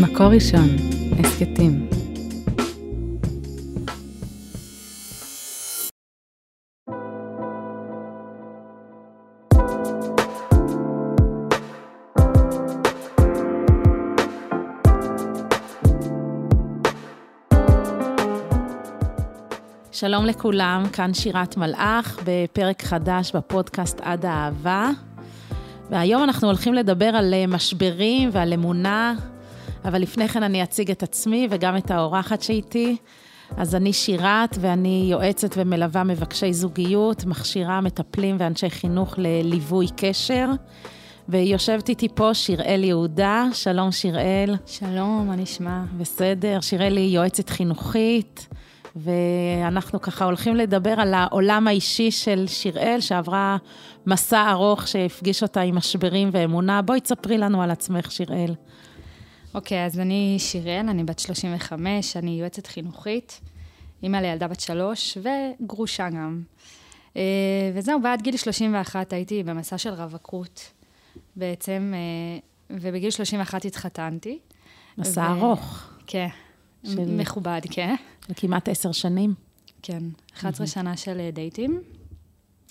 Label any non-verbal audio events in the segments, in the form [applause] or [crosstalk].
מקור ראשון, הסכתים. שלום לכולם, כאן שירת מלאך בפרק חדש בפודקאסט עד האהבה. והיום אנחנו הולכים לדבר על אה, משברים ועל אמונה, אבל לפני כן אני אציג את עצמי וגם את האורחת שאיתי. אז אני שירת ואני יועצת ומלווה מבקשי זוגיות, מכשירה מטפלים ואנשי חינוך לליווי קשר. ויושבת איתי פה שיראל יהודה, שלום שיראל. שלום, מה נשמע? בסדר, שיראל היא יועצת חינוכית, ואנחנו ככה הולכים לדבר על העולם האישי של שיראל, שעברה מסע ארוך שהפגיש אותה עם משברים ואמונה. בואי תספרי לנו על עצמך, שיראל. אוקיי, okay, אז אני שיראל, אני בת 35, אני יועצת חינוכית, אימא לילדה בת שלוש וגרושה גם. אה, וזהו, ועד גיל 31 הייתי במסע של רווקות בעצם, אה, ובגיל 31 התחתנתי. מסע ו... ארוך. כן, של... מכובד, כן. כמעט עשר שנים. כן, 11 mm-hmm. שנה של אה, דייטים.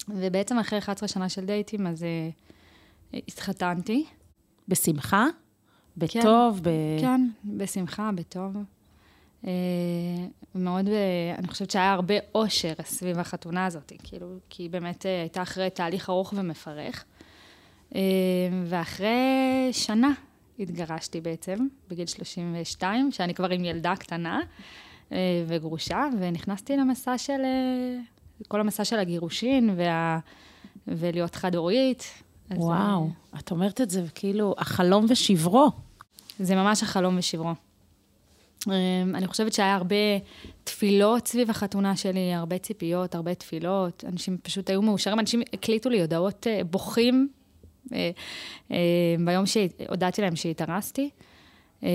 ובעצם אחרי 11 שנה של דייטים, אז uh, התחתנתי. בשמחה? בטוב? כן, ב... כן, בשמחה, בטוב. Uh, מאוד, uh, אני חושבת שהיה הרבה אושר סביב החתונה הזאת, כאילו, כי היא באמת uh, הייתה אחרי תהליך ארוך ומפרך. ואחרי שנה התגרשתי בעצם, בגיל 32, שאני כבר עם ילדה קטנה וגרושה, ונכנסתי למסע של... כל המסע של הגירושין וה... ולהיות חד-הורית. וואו, אז... את אומרת את זה כאילו החלום ושברו. זה ממש החלום ושברו. אמ, אני חושבת שהיה הרבה תפילות סביב החתונה שלי, הרבה ציפיות, הרבה תפילות. אנשים פשוט היו מאושרים, אנשים הקליטו לי הודעות אה, בוכים אה, אה, ביום שהודעתי להם שהתארסתי. אה,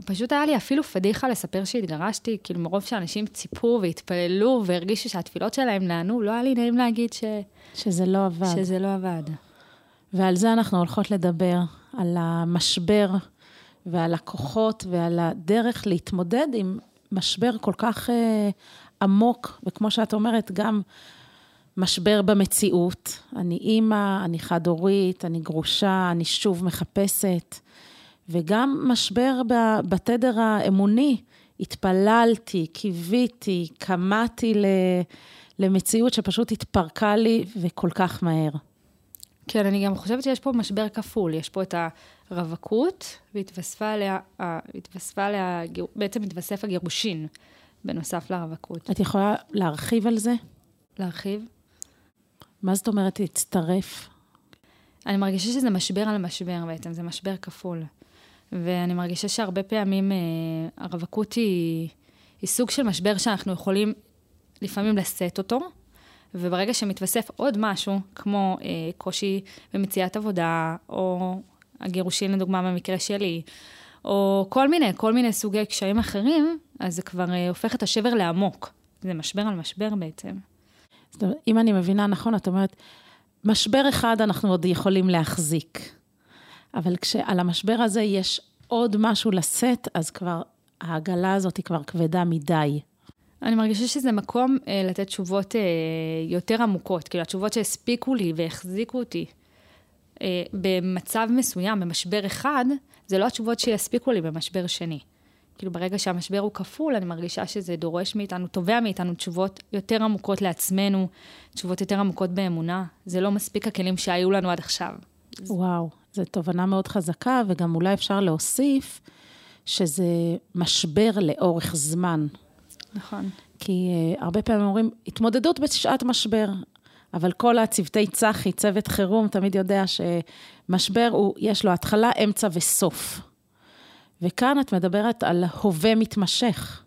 ופשוט היה לי אפילו פדיחה לספר שהתגרשתי, כאילו מרוב שאנשים ציפו והתפללו והרגישו שהתפילות שלהם נענו, לא היה לי נעים להגיד ש... שזה לא עבד. שזה לא עבד. ועל זה אנחנו הולכות לדבר, על המשבר ועל הכוחות ועל הדרך להתמודד עם משבר כל כך אה, עמוק, וכמו שאת אומרת, גם משבר במציאות. אני אימא, אני חד-הורית, אני גרושה, אני שוב מחפשת. וגם משבר בתדר האמוני. התפללתי, קיוויתי, קמאתי למציאות שפשוט התפרקה לי וכל כך מהר. כן, אני גם חושבת שיש פה משבר כפול. יש פה את הרווקות, והתווספה עליה, התווספה עליה, בעצם התווסף הגירושין, בנוסף לרווקות. את יכולה להרחיב על זה? להרחיב? מה זאת אומרת להצטרף? אני מרגישה שזה משבר על משבר בעצם, זה משבר כפול. ואני מרגישה שהרבה פעמים אה, הרווקות היא, היא סוג של משבר שאנחנו יכולים לפעמים לשאת אותו, וברגע שמתווסף עוד משהו, כמו אה, קושי במציאת עבודה, או הגירושין לדוגמה במקרה שלי, או כל מיני, כל מיני סוגי קשיים אחרים, אז זה כבר אה, הופך את השבר לעמוק. זה משבר על משבר בעצם. זאת אומרת, אם אני מבינה נכון, את אומרת, משבר אחד אנחנו עוד יכולים להחזיק. אבל כשעל המשבר הזה יש עוד משהו לשאת, אז כבר העגלה הזאת היא כבר כבדה מדי. אני מרגישה שזה מקום אה, לתת תשובות אה, יותר עמוקות, כאילו התשובות שהספיקו לי והחזיקו אותי אה, במצב מסוים, במשבר אחד, זה לא התשובות שיספיקו לי במשבר שני. כאילו ברגע שהמשבר הוא כפול, אני מרגישה שזה דורש מאיתנו, תובע מאיתנו תשובות יותר עמוקות לעצמנו, תשובות יותר עמוקות באמונה. זה לא מספיק הכלים שהיו לנו עד עכשיו. וואו, זו תובנה מאוד חזקה, וגם אולי אפשר להוסיף שזה משבר לאורך זמן. נכון. כי uh, הרבה פעמים אומרים, התמודדות בשעת משבר, אבל כל הצוותי צח"י, צוות חירום, תמיד יודע שמשבר הוא, יש לו התחלה, אמצע וסוף. וכאן את מדברת על הווה מתמשך.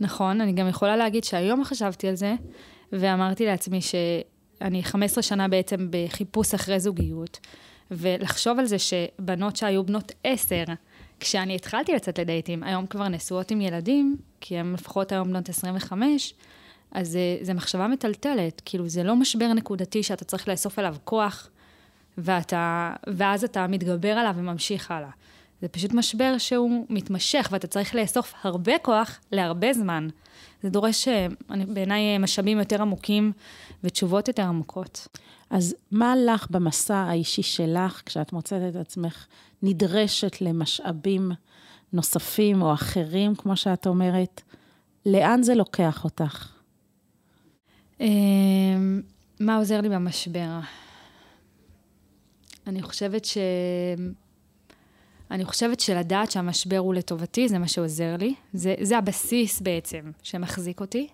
נכון, אני גם יכולה להגיד שהיום חשבתי על זה, ואמרתי לעצמי שאני 15 שנה בעצם בחיפוש אחרי זוגיות, ולחשוב על זה שבנות שהיו בנות עשר, כשאני התחלתי לצאת לדייטים, היום כבר נשואות עם ילדים, כי הן לפחות היום בנות 25, אז זה, זה מחשבה מטלטלת. כאילו, זה לא משבר נקודתי שאתה צריך לאסוף אליו כוח, ואתה, ואז אתה מתגבר עליו וממשיך הלאה. זה פשוט משבר שהוא מתמשך, ואתה צריך לאסוף הרבה כוח להרבה זמן. זה דורש בעיניי משאבים יותר עמוקים ותשובות יותר עמוקות. אז מה לך במסע האישי שלך, כשאת מוצאת את עצמך נדרשת למשאבים נוספים או אחרים, כמו שאת אומרת, לאן זה לוקח אותך? אמ, מה עוזר לי במשבר? אני חושבת ש... אני חושבת שלדעת שהמשבר הוא לטובתי, זה מה שעוזר לי. זה, זה הבסיס בעצם שמחזיק אותי,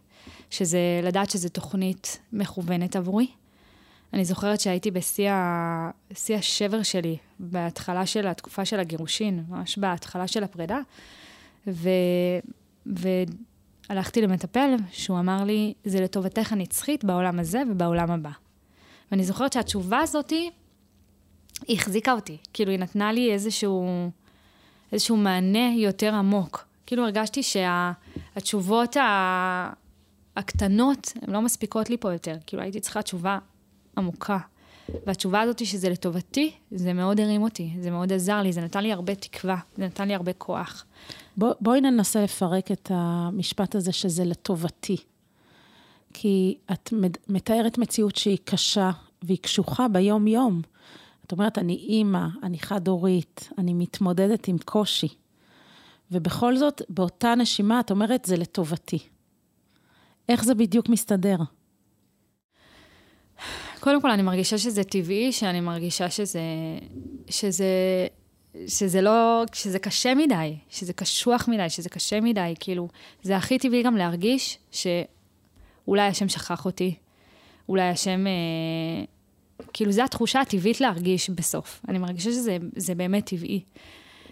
שזה לדעת שזו תוכנית מכוונת עבורי. אני זוכרת שהייתי בשיא השבר שלי, בהתחלה של התקופה של הגירושין, ממש בהתחלה של הפרידה, ו, והלכתי למטפל, שהוא אמר לי, זה לטובתך הנצחית בעולם הזה ובעולם הבא. ואני זוכרת שהתשובה הזאתי, היא החזיקה אותי. כאילו, היא נתנה לי איזשהו, איזשהו מענה יותר עמוק. כאילו, הרגשתי שהתשובות שה, הקטנות, הן לא מספיקות לי פה יותר. כאילו, הייתי צריכה תשובה עמוקה. והתשובה הזאת שזה לטובתי, זה מאוד הרים אותי, זה מאוד עזר לי, זה נתן לי הרבה תקווה, זה נתן לי הרבה כוח. בוא, בואי ננסה לפרק את המשפט הזה שזה לטובתי. כי את מתארת מציאות שהיא קשה והיא קשוחה ביום-יום. את אומרת, אני אימא, אני חד-הורית, אני מתמודדת עם קושי. ובכל זאת, באותה נשימה את אומרת, זה לטובתי. איך זה בדיוק מסתדר? קודם כל, אני מרגישה שזה טבעי, שאני מרגישה שזה, שזה, שזה לא, שזה קשה מדי, שזה קשוח מדי, שזה קשה מדי, כאילו, זה הכי טבעי גם להרגיש שאולי השם שכח אותי, אולי השם, אה, כאילו, זו התחושה הטבעית להרגיש בסוף. אני מרגישה שזה באמת טבעי.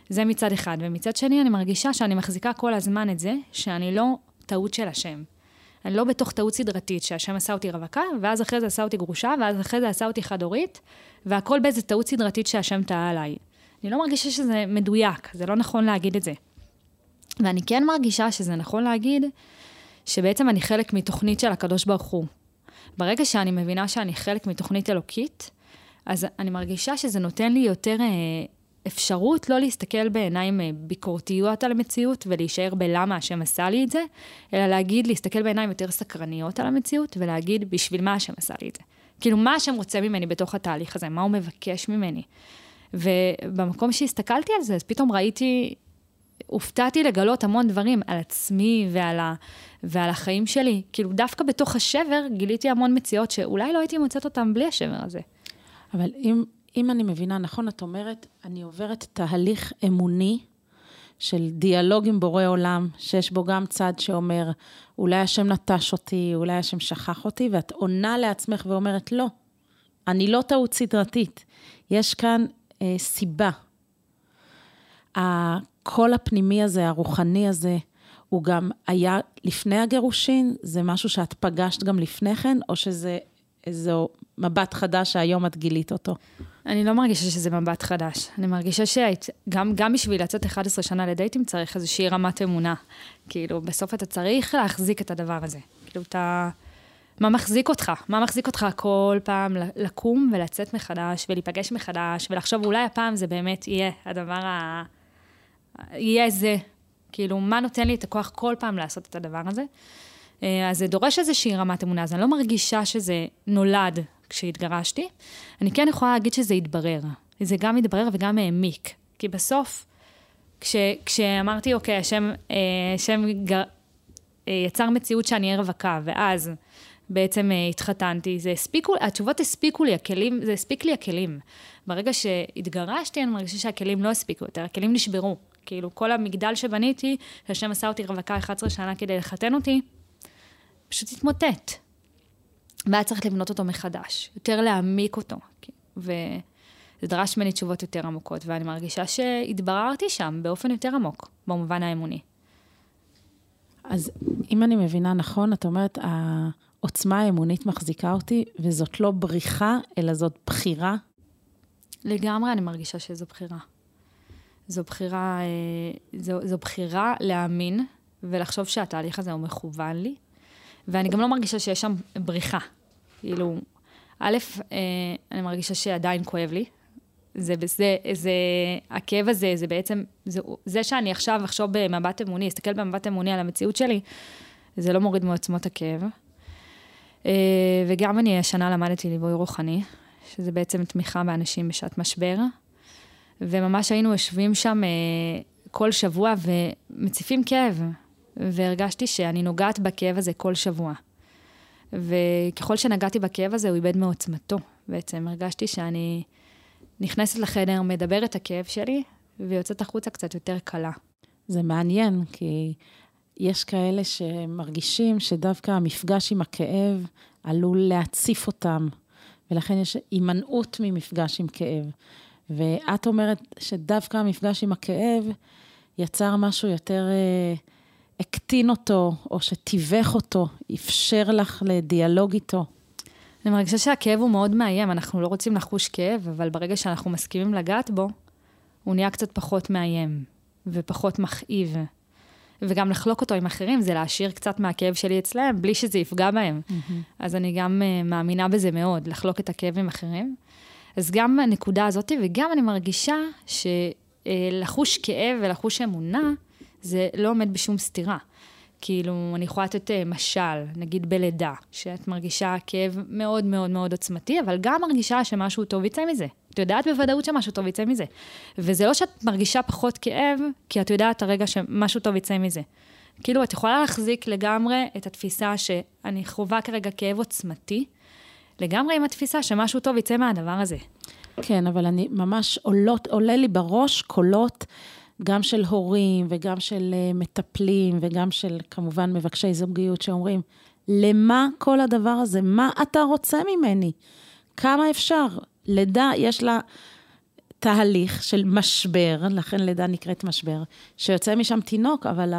זה מצד אחד. ומצד שני, אני מרגישה שאני מחזיקה כל הזמן את זה, שאני לא טעות של השם. אני לא בתוך טעות סדרתית, שהשם עשה אותי רווקה, ואז אחרי זה עשה אותי גרושה, ואז אחרי זה עשה אותי חד-הורית, והכל באיזה טעות סדרתית שהשם טעה עליי. אני לא מרגישה שזה מדויק, זה לא נכון להגיד את זה. ואני כן מרגישה שזה נכון להגיד שבעצם אני חלק מתוכנית של הקדוש ברוך הוא. ברגע שאני מבינה שאני חלק מתוכנית אלוקית, אז אני מרגישה שזה נותן לי יותר אה, אפשרות לא להסתכל בעיניים אה, ביקורתיות על המציאות ולהישאר בלמה השם עשה לי את זה, אלא להגיד, להסתכל בעיניים יותר סקרניות על המציאות ולהגיד, בשביל מה השם עשה לי את זה. כאילו, מה השם רוצה ממני בתוך התהליך הזה? מה הוא מבקש ממני? ובמקום שהסתכלתי על זה, אז פתאום ראיתי, הופתעתי לגלות המון דברים על עצמי ועל, ה, ועל החיים שלי. כאילו, דווקא בתוך השבר גיליתי המון מציאות שאולי לא הייתי מוצאת אותן בלי השבר הזה. אבל אם אם אני מבינה נכון, את אומרת, אני עוברת תהליך אמוני של דיאלוג עם בורא עולם, שיש בו גם צד שאומר, אולי השם נטש אותי, אולי השם שכח אותי, ואת עונה לעצמך ואומרת, לא, אני לא טעות סדרתית, יש כאן אה, סיבה. הקול הפנימי הזה, הרוחני הזה, הוא גם היה לפני הגירושין? זה משהו שאת פגשת גם לפני כן, או שזה איזו מבט חדש שהיום את גילית אותו? אני לא מרגישה שזה מבט חדש. אני מרגישה שגם גם בשביל לצאת 11 שנה לדייטים צריך איזושהי רמת אמונה. כאילו, בסוף אתה צריך להחזיק את הדבר הזה. כאילו, אתה... מה מחזיק אותך? מה מחזיק אותך כל פעם לקום ולצאת מחדש ולהיפגש מחדש ולחשוב, אולי הפעם זה באמת יהיה הדבר ה... יהיה זה. כאילו, מה נותן לי את הכוח כל פעם לעשות את הדבר הזה? אה, אז זה דורש איזושהי רמת אמונה, אז אני לא מרגישה שזה נולד כשהתגרשתי. אני כן יכולה להגיד שזה התברר. זה גם התברר וגם העמיק. כי בסוף, כש, כשאמרתי, אוקיי, השם, אה, השם גר, אה, יצר מציאות שאני אהיה רווקה, ואז בעצם התחתנתי, זה הספיקו, התשובות הספיקו לי, הכלים, זה הספיק לי הכלים. ברגע שהתגרשתי, אני מרגישה שהכלים לא הספיקו יותר, הכלים נשברו. כאילו, כל המגדל שבניתי, שהשם עשה אותי רווקה 11 שנה כדי לחתן אותי, פשוט התמוטט. והיה צריך לבנות אותו מחדש, יותר להעמיק אותו. וזה דרש ממני תשובות יותר עמוקות, ואני מרגישה שהתבררתי שם באופן יותר עמוק, במובן האמוני. אז אם אני מבינה נכון, את אומרת, העוצמה האמונית מחזיקה אותי, וזאת לא בריחה, אלא זאת בחירה? לגמרי אני מרגישה שזו בחירה. זו בחירה, אה, זו, זו בחירה להאמין ולחשוב שהתהליך הזה הוא מכוון לי, ואני גם לא מרגישה שיש שם בריחה. כאילו, א', אה, אני מרגישה שעדיין כואב לי, זה, זה, זה, הכאב הזה, זה בעצם, זה, זה שאני עכשיו אחשוב במבט אמוני, אסתכל במבט אמוני על המציאות שלי, זה לא מוריד מעוצמות הכאב. אה, וגם אני השנה למדתי ליווי רוחני, שזה בעצם תמיכה באנשים בשעת משבר. וממש היינו יושבים שם אה, כל שבוע ומציפים כאב, והרגשתי שאני נוגעת בכאב הזה כל שבוע. וככל שנגעתי בכאב הזה, הוא איבד מעוצמתו. בעצם הרגשתי שאני נכנסת לחדר, מדברת את הכאב שלי, ויוצאת החוצה קצת יותר קלה. זה מעניין, כי יש כאלה שמרגישים שדווקא המפגש עם הכאב עלול להציף אותם, ולכן יש הימנעות ממפגש עם כאב. ואת אומרת שדווקא המפגש עם הכאב יצר משהו יותר, אה, הקטין אותו, או שתיווך אותו, אפשר לך לדיאלוג איתו. אני מרגישה שהכאב הוא מאוד מאיים, אנחנו לא רוצים לחוש כאב, אבל ברגע שאנחנו מסכימים לגעת בו, הוא נהיה קצת פחות מאיים ופחות מכאיב. וגם לחלוק אותו עם אחרים, זה להשאיר קצת מהכאב שלי אצלם, בלי שזה יפגע בהם. Mm-hmm. אז אני גם uh, מאמינה בזה מאוד, לחלוק את הכאב עם אחרים. אז גם הנקודה הזאת, וגם אני מרגישה שלחוש uh, כאב ולחוש אמונה, זה לא עומד בשום סתירה. כאילו, אני יכולה לתת uh, משל, נגיד בלידה, שאת מרגישה כאב מאוד מאוד מאוד עוצמתי, אבל גם מרגישה שמשהו טוב יצא מזה. את יודעת בוודאות שמשהו טוב יצא מזה. וזה לא שאת מרגישה פחות כאב, כי את יודעת הרגע שמשהו טוב יצא מזה. כאילו, את יכולה להחזיק לגמרי את התפיסה שאני חווה כרגע כאב עוצמתי, לגמרי עם התפיסה שמשהו טוב יצא מהדבר הזה. כן, אבל אני ממש עולות, עולה לי בראש קולות גם של הורים וגם של uh, מטפלים וגם של כמובן מבקשי זוגיות שאומרים, למה כל הדבר הזה? מה אתה רוצה ממני? כמה אפשר? לידה, יש לה תהליך של משבר, לכן לידה נקראת משבר, שיוצא משם תינוק, אבל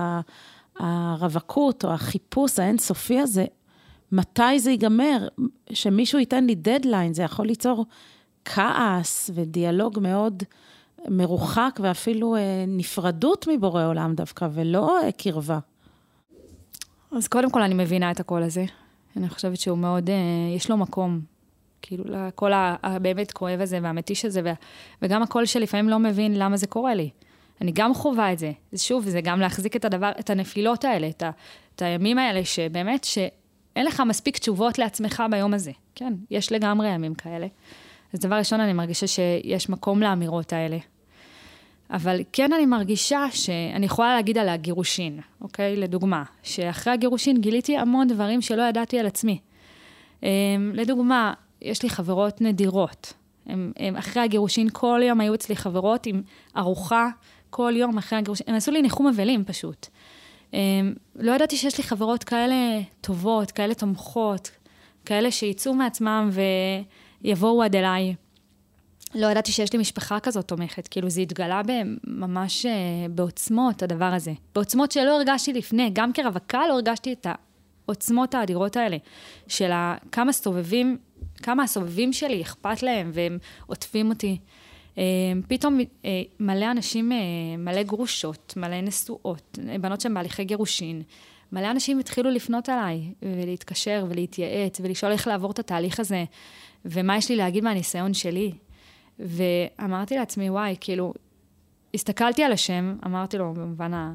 הרווקות או החיפוש האינסופי הזה, מתי זה ייגמר? שמישהו ייתן לי דדליין, זה יכול ליצור כעס ודיאלוג מאוד מרוחק, ואפילו אה, נפרדות מבורא עולם דווקא, ולא אה, קרבה. אז קודם כל אני מבינה את הקול הזה. אני חושבת שהוא מאוד, אה, יש לו מקום. כאילו, לקול הבאמת כואב הזה והמתיש הזה, וגם הקול שלפעמים לא מבין למה זה קורה לי. אני גם חווה את זה. שוב, זה גם להחזיק את הדבר, את הנפילות האלה, את, ה, את הימים האלה, שבאמת, שאין לך מספיק תשובות לעצמך ביום הזה. כן, יש לגמרי ימים כאלה. אז דבר ראשון, אני מרגישה שיש מקום לאמירות האלה. אבל כן אני מרגישה שאני יכולה להגיד על הגירושין, אוקיי? לדוגמה, שאחרי הגירושין גיליתי המון דברים שלא ידעתי על עצמי. אמ, לדוגמה, יש לי חברות נדירות. הם, הם אחרי הגירושין, כל יום היו אצלי חברות עם ארוחה, כל יום אחרי הגירושין, הם עשו לי ניחום אבלים פשוט. הם, לא ידעתי שיש לי חברות כאלה טובות, כאלה תומכות, כאלה שיצאו מעצמם ויבואו עד אליי. לא ידעתי שיש לי משפחה כזאת תומכת, כאילו זה התגלה ממש אה, בעוצמות, הדבר הזה. בעוצמות שלא הרגשתי לפני, גם כרווקה לא הרגשתי את העוצמות האדירות האלה, של כמה סובבים כמה הסובבים שלי אכפת להם והם עוטפים אותי. אה, פתאום אה, מלא אנשים, מלא גרושות, מלא נשואות, בנות שהן בהליכי גירושין, מלא אנשים התחילו לפנות אליי ולהתקשר ולהתייעץ ולשאול איך לעבור את התהליך הזה ומה יש לי להגיד מהניסיון שלי. ואמרתי לעצמי, וואי, כאילו, הסתכלתי על השם, אמרתי לו במובן ה...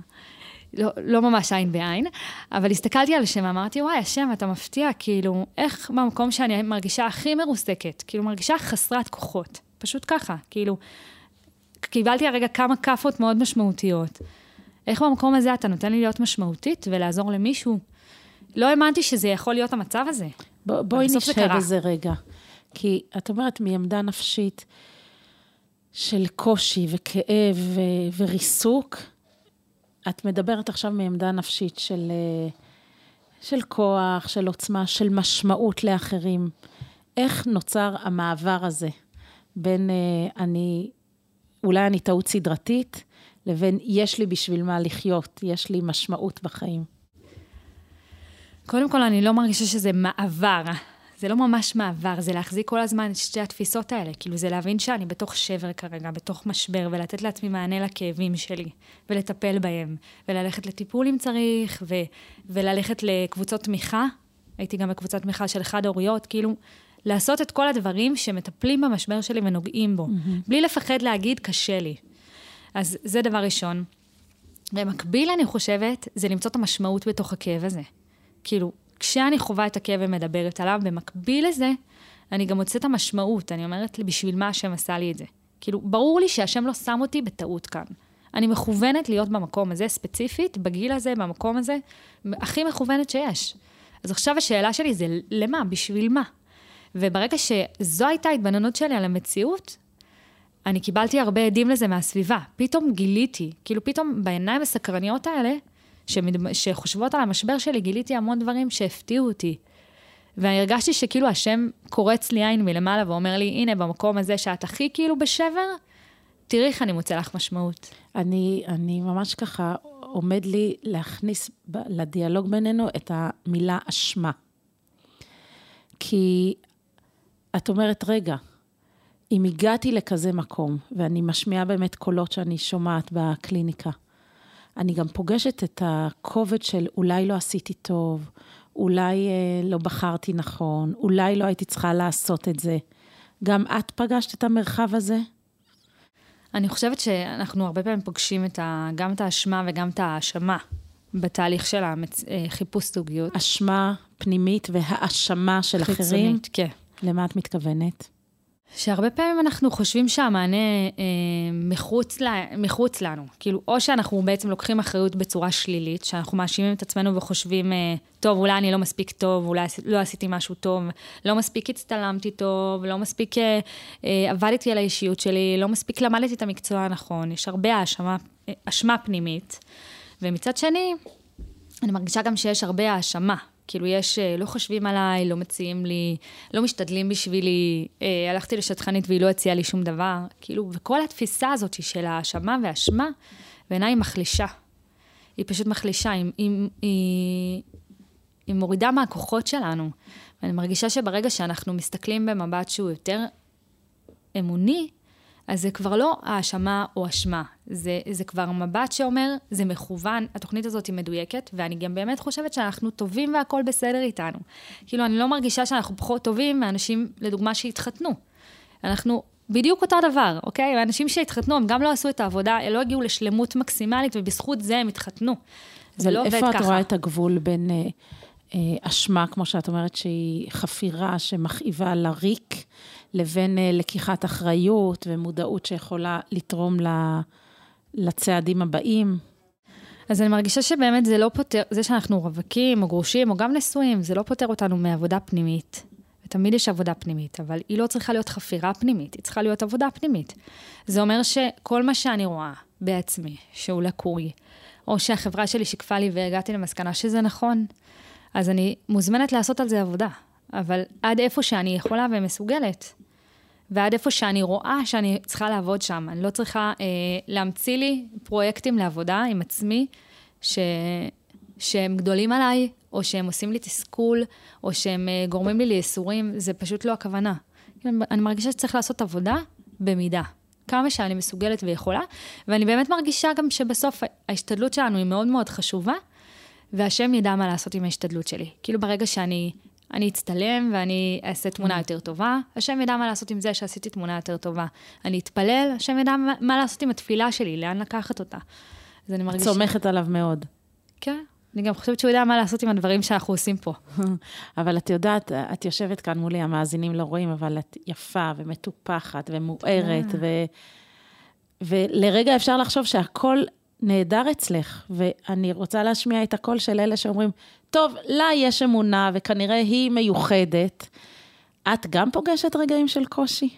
לא, לא ממש עין בעין, אבל הסתכלתי על השם ואמרתי, וואי, השם, אתה מפתיע, כאילו, איך במקום שאני מרגישה הכי מרוסקת, כאילו, מרגישה חסרת כוחות, פשוט ככה, כאילו, קיבלתי הרגע כמה כאפות מאוד משמעותיות. איך במקום הזה אתה נותן לי להיות משמעותית ולעזור למישהו? לא האמנתי שזה יכול להיות המצב הזה. בוא, בואי נשב בזה רגע. כי את אומרת מעמדה נפשית של קושי וכאב ו- וריסוק, את מדברת עכשיו מעמדה נפשית של, אה, של כוח, של עוצמה, של משמעות לאחרים. איך נוצר המעבר הזה בין אה, אני, אולי אני טעות סדרתית, לבין יש לי בשביל מה לחיות, יש לי משמעות בחיים? קודם כל, אני לא מרגישה שזה מעבר. זה לא ממש מעבר, זה להחזיק כל הזמן את שתי התפיסות האלה. כאילו, זה להבין שאני בתוך שבר כרגע, בתוך משבר, ולתת לעצמי מענה לכאבים שלי, ולטפל בהם, וללכת לטיפול אם צריך, ו- וללכת לקבוצות תמיכה. הייתי גם בקבוצת תמיכה של חד-הוריות, כאילו, לעשות את כל הדברים שמטפלים במשבר שלי ונוגעים בו, mm-hmm. בלי לפחד להגיד, קשה לי. אז זה דבר ראשון. במקביל, אני חושבת, זה למצוא את המשמעות בתוך הכאב הזה. כאילו, כשאני חווה את הכאב ומדברת עליו, במקביל לזה, אני גם מוצאת את המשמעות. אני אומרת, בשביל מה השם עשה לי את זה? כאילו, ברור לי שהשם לא שם אותי בטעות כאן. אני מכוונת להיות במקום הזה, ספציפית, בגיל הזה, במקום הזה, הכי מכוונת שיש. אז עכשיו השאלה שלי זה, למה? בשביל מה? וברגע שזו הייתה ההתבוננות שלי על המציאות, אני קיבלתי הרבה עדים לזה מהסביבה. פתאום גיליתי, כאילו פתאום בעיניים הסקרניות האלה, שמד... שחושבות על המשבר שלי, גיליתי המון דברים שהפתיעו אותי. ואני הרגשתי שכאילו השם קורץ לי עין מלמעלה ואומר לי, הנה, במקום הזה שאת הכי כאילו בשבר, תראי איך אני מוצא לך משמעות. אני, אני ממש ככה, עומד לי להכניס ב, לדיאלוג בינינו את המילה אשמה. כי את אומרת, רגע, אם הגעתי לכזה מקום, ואני משמיעה באמת קולות שאני שומעת בקליניקה, אני גם פוגשת את הכובד של אולי לא עשיתי טוב, אולי אה, לא בחרתי נכון, אולי לא הייתי צריכה לעשות את זה. גם את פגשת את המרחב הזה? אני חושבת שאנחנו הרבה פעמים פוגשים את ה, גם את האשמה וגם את האשמה בתהליך של החיפוש זוגיות. אשמה פנימית והאשמה של חיצונית, אחרים? חיצונית, כן. למה את מתכוונת? שהרבה פעמים אנחנו חושבים שהמענה אה, מחוץ, לה, מחוץ לנו. כאילו, או שאנחנו בעצם לוקחים אחריות בצורה שלילית, שאנחנו מאשימים את עצמנו וחושבים, אה, טוב, אולי אני לא מספיק טוב, אולי לא עשיתי משהו טוב, לא מספיק הצטלמתי טוב, לא מספיק אה, אה, עבדתי על האישיות שלי, לא מספיק למדתי את המקצוע הנכון. יש הרבה האשמה, אה, אשמה פנימית. ומצד שני, אני מרגישה גם שיש הרבה האשמה כאילו יש, אה, לא חושבים עליי, לא מציעים לי, לא משתדלים בשבילי, אה, הלכתי לשטחנית והיא לא הציעה לי שום דבר. כאילו, וכל התפיסה הזאת של האשמה והאשמה, בעיניי היא מחלישה. היא פשוט מחלישה, היא, היא, היא, היא מורידה מהכוחות שלנו. ואני מרגישה שברגע שאנחנו מסתכלים במבט שהוא יותר אמוני, אז זה כבר לא האשמה או אשמה, זה, זה כבר מבט שאומר, זה מכוון, התוכנית הזאת היא מדויקת, ואני גם באמת חושבת שאנחנו טובים והכול בסדר איתנו. כאילו, אני לא מרגישה שאנחנו פחות טובים מאנשים, לדוגמה, שהתחתנו. אנחנו בדיוק אותו דבר, אוקיי? האנשים שהתחתנו, הם גם לא עשו את העבודה, הם לא הגיעו לשלמות מקסימלית, ובזכות זה הם התחתנו. זה לא עובד ככה. איפה את רואה את הגבול בין אה, אה, אשמה, כמו שאת אומרת, שהיא חפירה שמכאיבה לריק, לבין אה, לקיחת אחריות ומודעות שיכולה לתרום לצעדים הבאים. אז אני מרגישה שבאמת זה לא פותר, זה שאנחנו רווקים או גרושים או גם נשואים, זה לא פותר אותנו מעבודה פנימית. ותמיד יש עבודה פנימית, אבל היא לא צריכה להיות חפירה פנימית, היא צריכה להיות עבודה פנימית. זה אומר שכל מה שאני רואה בעצמי, שהוא לקוי, או שהחברה שלי שיקפה לי והגעתי למסקנה שזה נכון, אז אני מוזמנת לעשות על זה עבודה. אבל עד איפה שאני יכולה ומסוגלת, ועד איפה שאני רואה שאני צריכה לעבוד שם. אני לא צריכה אה, להמציא לי פרויקטים לעבודה עם עצמי, ש... שהם גדולים עליי, או שהם עושים לי תסכול, או שהם אה, גורמים לי לייסורים, זה פשוט לא הכוונה. אני מרגישה שצריך לעשות עבודה במידה. כמה שאני מסוגלת ויכולה, ואני באמת מרגישה גם שבסוף ההשתדלות שלנו היא מאוד מאוד חשובה, והשם ידע מה לעשות עם ההשתדלות שלי. כאילו ברגע שאני אני אצטלם ואני אעשה תמונה mm. יותר טובה, השם ידע מה לעשות עם זה שעשיתי תמונה יותר טובה. אני אתפלל, השם ידע מה, לעשות עם התפילה שלי, לאן לקחת אותה. אז אני מרגישה... את סומכת עליו מאוד. כן, אני גם חושבת שהוא יודע מה לעשות עם הדברים שאנחנו עושים פה. [laughs] אבל את יודעת, את יושבת כאן מולי, המאזינים לא רואים, אבל את יפה ומטופחת ומוארת, כן. ו... ולרגע אפשר לחשוב שהכל נהדר אצלך, ואני רוצה להשמיע את הקול של אלה שאומרים, טוב, לה יש אמונה וכנראה היא מיוחדת. את גם פוגשת רגעים של קושי?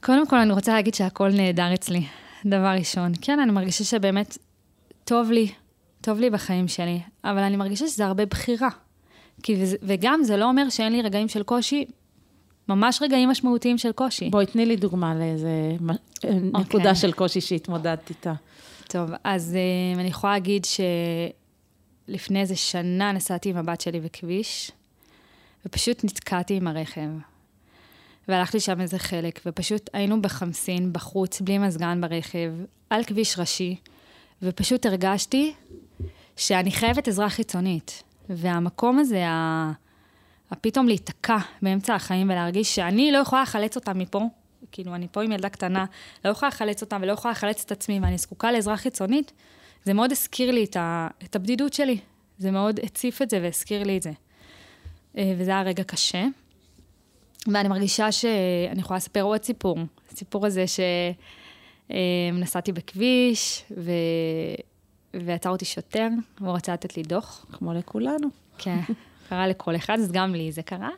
קודם כל, אני רוצה להגיד שהכל נהדר אצלי, דבר ראשון. כן, אני מרגישה שבאמת טוב לי, טוב לי בחיים שלי, אבל אני מרגישה שזה הרבה בחירה. כי, וגם זה לא אומר שאין לי רגעים של קושי, ממש רגעים משמעותיים של קושי. בואי, תני לי דוגמה לאיזה okay. נקודה אוקיי. של קושי שהתמודדת איתה. טוב, אז uh, אני יכולה להגיד שלפני איזה שנה נסעתי עם הבת שלי בכביש, ופשוט נתקעתי עם הרכב. והלכתי שם איזה חלק, ופשוט היינו בחמסין, בחוץ, בלי מזגן ברכב, על כביש ראשי, ופשוט הרגשתי שאני חייבת עזרה חיצונית. והמקום הזה, הפתאום להיתקע באמצע החיים ולהרגיש שאני לא יכולה לחלץ אותם מפה, כאילו, אני פה עם ילדה קטנה, לא יכולה לחלץ אותם ולא יכולה לחלץ את עצמי, ואני זקוקה לעזרה חיצונית, זה מאוד הזכיר לי את, ה, את הבדידות שלי. זה מאוד הציף את זה והזכיר לי את זה. אה, וזה היה רגע קשה. ואני מרגישה שאני יכולה לספר עוד סיפור. הסיפור הזה שנסעתי בכביש, ו... ועצר אותי שוטר, והוא רצה לתת לי דוח. כמו לכולנו. כן, קרה לכל אחד, אז גם לי זה קרה.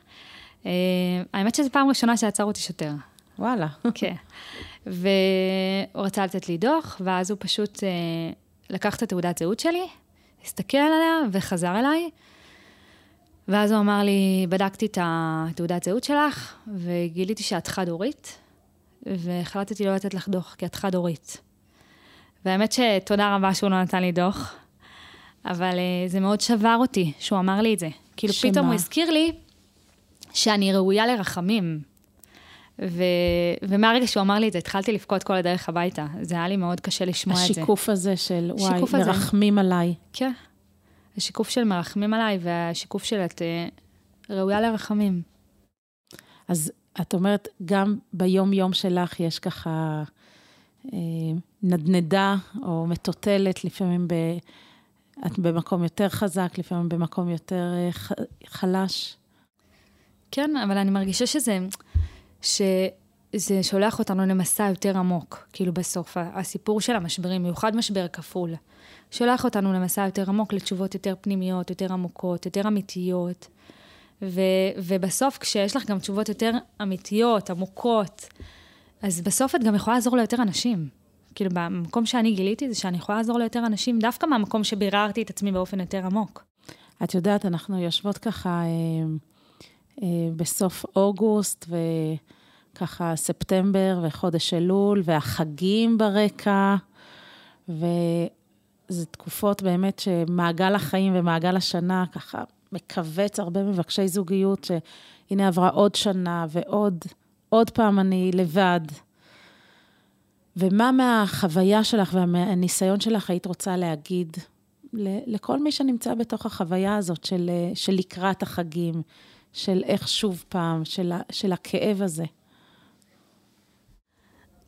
אה, האמת שזו פעם ראשונה שעצר אותי שוטר. וואלה. כן. והוא רצה לתת לי דוח, ואז הוא פשוט אה, לקח את התעודת זהות שלי, הסתכל עליה וחזר אליי. ואז הוא אמר לי, בדקתי את התעודת זהות שלך, וגיליתי שאת חד-הורית, והחלטתי לא לתת לך דוח, כי את חד-הורית. והאמת שתודה רבה שהוא לא נתן לי דוח, אבל uh, זה מאוד שבר אותי שהוא אמר לי את זה. כאילו שמה? פתאום הוא הזכיר לי שאני ראויה לרחמים. ו... ומהרגע שהוא אמר לי את זה, התחלתי לבכות כל הדרך הביתה. זה היה לי מאוד קשה לשמוע את זה. השיקוף הזה של, וואי, מרחמים הזה. עליי. כן. השיקוף של מרחמים עליי, והשיקוף של את uh, ראויה לרחמים. אז את אומרת, גם ביום-יום שלך יש ככה אה, נדנדה או מטוטלת, לפעמים ב... את במקום יותר חזק, לפעמים במקום יותר אה, ח... חלש. כן, אבל אני מרגישה שזה, שזה שולח אותנו למסע יותר עמוק, כאילו בסוף, הסיפור של המשברים, במיוחד משבר כפול, שולח אותנו למסע יותר עמוק, לתשובות יותר פנימיות, יותר עמוקות, יותר אמיתיות. ו, ובסוף, כשיש לך גם תשובות יותר אמיתיות, עמוקות, אז בסוף את גם יכולה לעזור ליותר אנשים. כאילו, במקום שאני גיליתי זה שאני יכולה לעזור ליותר אנשים, דווקא מהמקום שביררתי את עצמי באופן יותר עמוק. את יודעת, אנחנו יושבות ככה אה, בסוף אוגוסט, וככה ספטמבר וחודש אלול, והחגים ברקע, וזה תקופות באמת שמעגל החיים ומעגל השנה ככה מכווץ הרבה מבקשי זוגיות, שהנה עברה עוד שנה ועוד, עוד פעם אני לבד. ומה מהחוויה שלך והניסיון שלך היית רוצה להגיד לכל מי שנמצא בתוך החוויה הזאת של, של לקראת החגים, של איך שוב פעם, של, של הכאב הזה?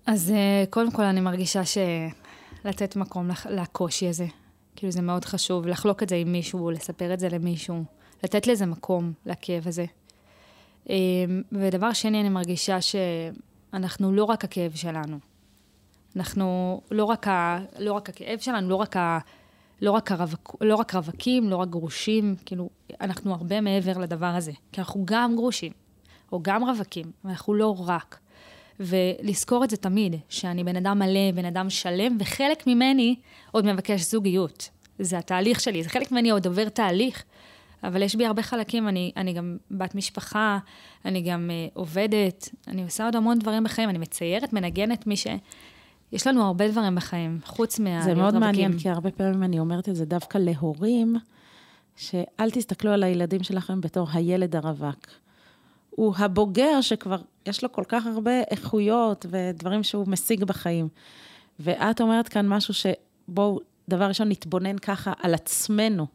אז אה, קודם כל אני מרגישה שלתת מקום לקושי הזה, כאילו זה מאוד חשוב, לחלוק את זה עם מישהו, לספר את זה למישהו, לתת לזה מקום, לכאב הזה. אמ, ודבר שני, אני מרגישה שאנחנו לא רק הכאב שלנו. אנחנו לא רק, ה, לא רק הכאב שלנו, לא רק, לא, רק הרווק, לא רק רווקים, לא רק גרושים, כאילו, אנחנו הרבה מעבר לדבר הזה. כי אנחנו גם גרושים, או גם רווקים, ואנחנו לא רק. ולזכור את זה תמיד, שאני בן אדם מלא, בן אדם שלם, וחלק ממני עוד מבקש זוגיות. זה התהליך שלי, זה חלק ממני עוד עובר תהליך. אבל יש בי הרבה חלקים, אני, אני גם בת משפחה, אני גם uh, עובדת, אני עושה עוד המון דברים בחיים, אני מציירת, מנגנת, מי ש... יש לנו הרבה דברים בחיים, חוץ מה... זה מאוד מעניין, כי הרבה פעמים אני אומרת את זה דווקא להורים, שאל תסתכלו על הילדים שלכם בתור הילד הרווק. הוא הבוגר שכבר יש לו כל כך הרבה איכויות ודברים שהוא משיג בחיים. ואת אומרת כאן משהו שבואו, דבר ראשון, נתבונן ככה על עצמנו.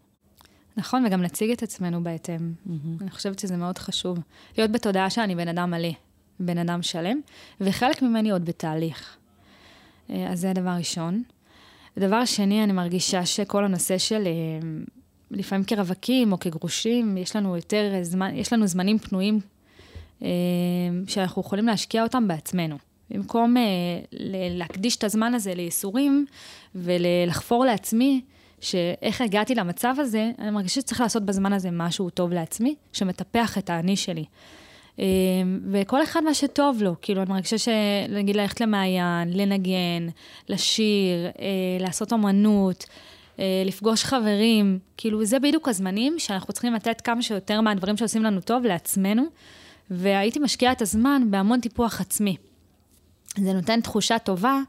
נכון, וגם נציג את עצמנו בהתאם. Mm-hmm. אני חושבת שזה מאוד חשוב. להיות בתודעה שאני בן אדם מלא, בן אדם שלם, וחלק ממני עוד בתהליך. אה, אז זה הדבר ראשון. ודבר שני, אני מרגישה שכל הנושא של, אה, לפעמים כרווקים או כגרושים, יש לנו יותר זמן, יש לנו זמנים פנויים אה, שאנחנו יכולים להשקיע אותם בעצמנו. במקום להקדיש את הזמן הזה לייסורים ולחפור לעצמי, שאיך הגעתי למצב הזה, אני מרגישה שצריך לעשות בזמן הזה משהו טוב לעצמי, שמטפח את האני שלי. אמ, וכל אחד מה שטוב לו, כאילו, אני מרגישה שנגיד ללכת למעיין, לנגן, לשיר, אה, לעשות אמנות, אה, לפגוש חברים, כאילו, זה בדיוק הזמנים שאנחנו צריכים לתת כמה שיותר מהדברים שעושים לנו טוב לעצמנו, והייתי משקיעה את הזמן בהמון טיפוח עצמי. זה נותן תחושה טובה,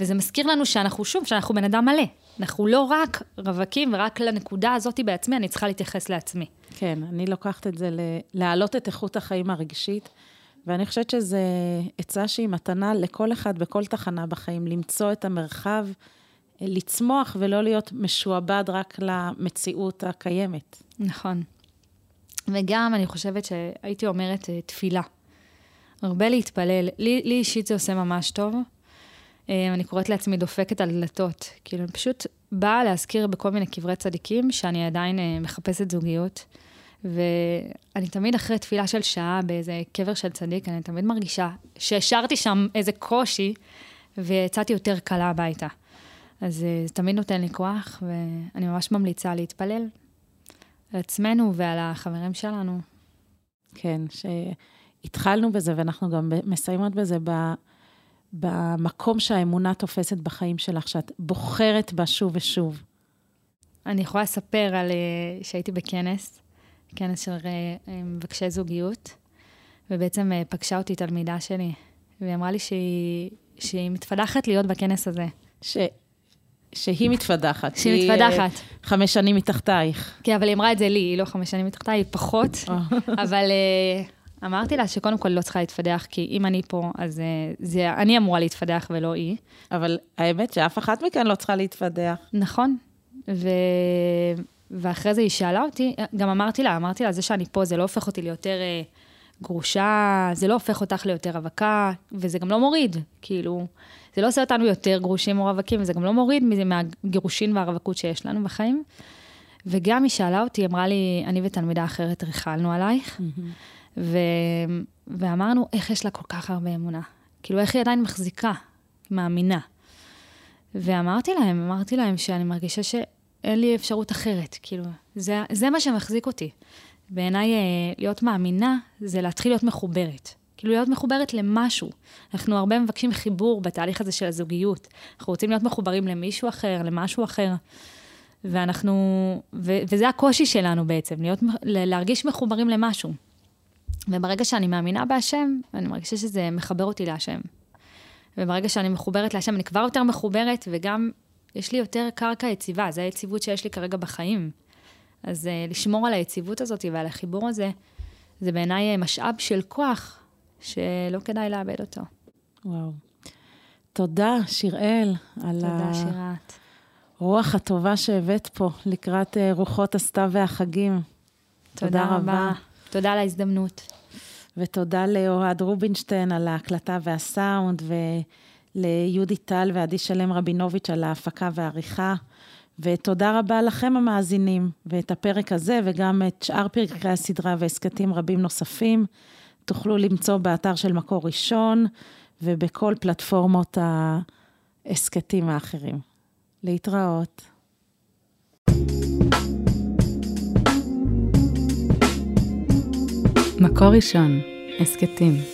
וזה מזכיר לנו שאנחנו, שוב, שאנחנו בן אדם מלא. אנחנו לא רק רווקים, ורק לנקודה הזאת בעצמי אני צריכה להתייחס לעצמי. כן, אני לוקחת את זה להעלות את איכות החיים הרגשית, ואני חושבת שזו עצה שהיא מתנה לכל אחד בכל תחנה בחיים, למצוא את המרחב, לצמוח ולא להיות משועבד רק למציאות הקיימת. נכון. וגם אני חושבת שהייתי אומרת אה, תפילה. הרבה להתפלל. לי, לי אישית זה עושה ממש טוב. אה, אני קוראת לעצמי דופקת על דלתות. כאילו, אני פשוט באה להזכיר בכל מיני קברי צדיקים שאני עדיין אה, מחפשת זוגיות. ואני תמיד אחרי תפילה של שעה באיזה קבר של צדיק, אני תמיד מרגישה שהשארתי שם איזה קושי, ויצאתי יותר קלה הביתה. אז זה תמיד נותן לי כוח, ואני ממש ממליצה להתפלל על עצמנו ועל החברים שלנו. כן, שהתחלנו בזה ואנחנו גם מסיימות בזה ב... במקום שהאמונה תופסת בחיים שלך, שאת בוחרת בה שוב ושוב. אני יכולה לספר על שהייתי בכנס, כנס של מבקשי זוגיות, ובעצם פגשה אותי תלמידה שלי, והיא אמרה לי שהיא, שהיא מתפדחת להיות בכנס הזה. ש... שהיא מתפדחת. שהיא מתפדחת. חמש שנים מתחתייך. כן, אבל היא אמרה את זה לי, היא לא חמש שנים מתחתיי, היא פחות. [laughs] אבל אמרתי לה שקודם כל לא צריכה להתפדח, כי אם אני פה, אז uh, זה, אני אמורה להתפדח ולא היא. אבל האמת שאף אחת מכאן לא צריכה להתפדח. נכון. ו... ואחרי זה היא שאלה אותי, גם אמרתי לה, אמרתי לה, זה שאני פה, זה לא הופך אותי ליותר uh, גרושה, זה לא הופך אותך ליותר רווקה, וזה גם לא מוריד, כאילו... זה לא עושה אותנו יותר גרושים או רווקים, וזה גם לא מוריד מהגירושין והרווקות שיש לנו בחיים. וגם היא שאלה אותי, אמרה לי, אני ותלמידה אחרת ריכלנו עלייך, mm-hmm. ו... ואמרנו, איך יש לה כל כך הרבה אמונה? כאילו, איך היא עדיין מחזיקה, מאמינה. ואמרתי להם, אמרתי להם שאני מרגישה שאין לי אפשרות אחרת, כאילו, זה, זה מה שמחזיק אותי. בעיניי, אה, להיות מאמינה זה להתחיל להיות מחוברת. כאילו להיות מחוברת למשהו. אנחנו הרבה מבקשים חיבור בתהליך הזה של הזוגיות. אנחנו רוצים להיות מחוברים למישהו אחר, למשהו אחר. ואנחנו, ו, וזה הקושי שלנו בעצם, להיות, להרגיש מחוברים למשהו. וברגע שאני מאמינה בהשם, אני מרגישה שזה מחבר אותי להשם. וברגע שאני מחוברת להשם, אני כבר יותר מחוברת, וגם יש לי יותר קרקע יציבה, זו היציבות שיש לי כרגע בחיים. אז uh, לשמור על היציבות הזאת ועל החיבור הזה, זה בעיניי משאב של כוח שלא כדאי לאבד אותו. וואו. תודה, שיראל, על תודה, שירת. הרוח הטובה שהבאת פה לקראת אה, רוחות הסתיו והחגים. תודה, תודה רבה. רבה. תודה על ההזדמנות. ותודה לאוהד רובינשטיין על ההקלטה והסאונד, וליהודי טל ועדי שלם רבינוביץ' על ההפקה והעריכה. ותודה רבה לכם המאזינים, ואת הפרק הזה וגם את שאר פרקי הסדרה והסכתים רבים נוספים. תוכלו למצוא באתר של מקור ראשון ובכל פלטפורמות ההסכתים האחרים. להתראות. מקור ראשון, הסכתים.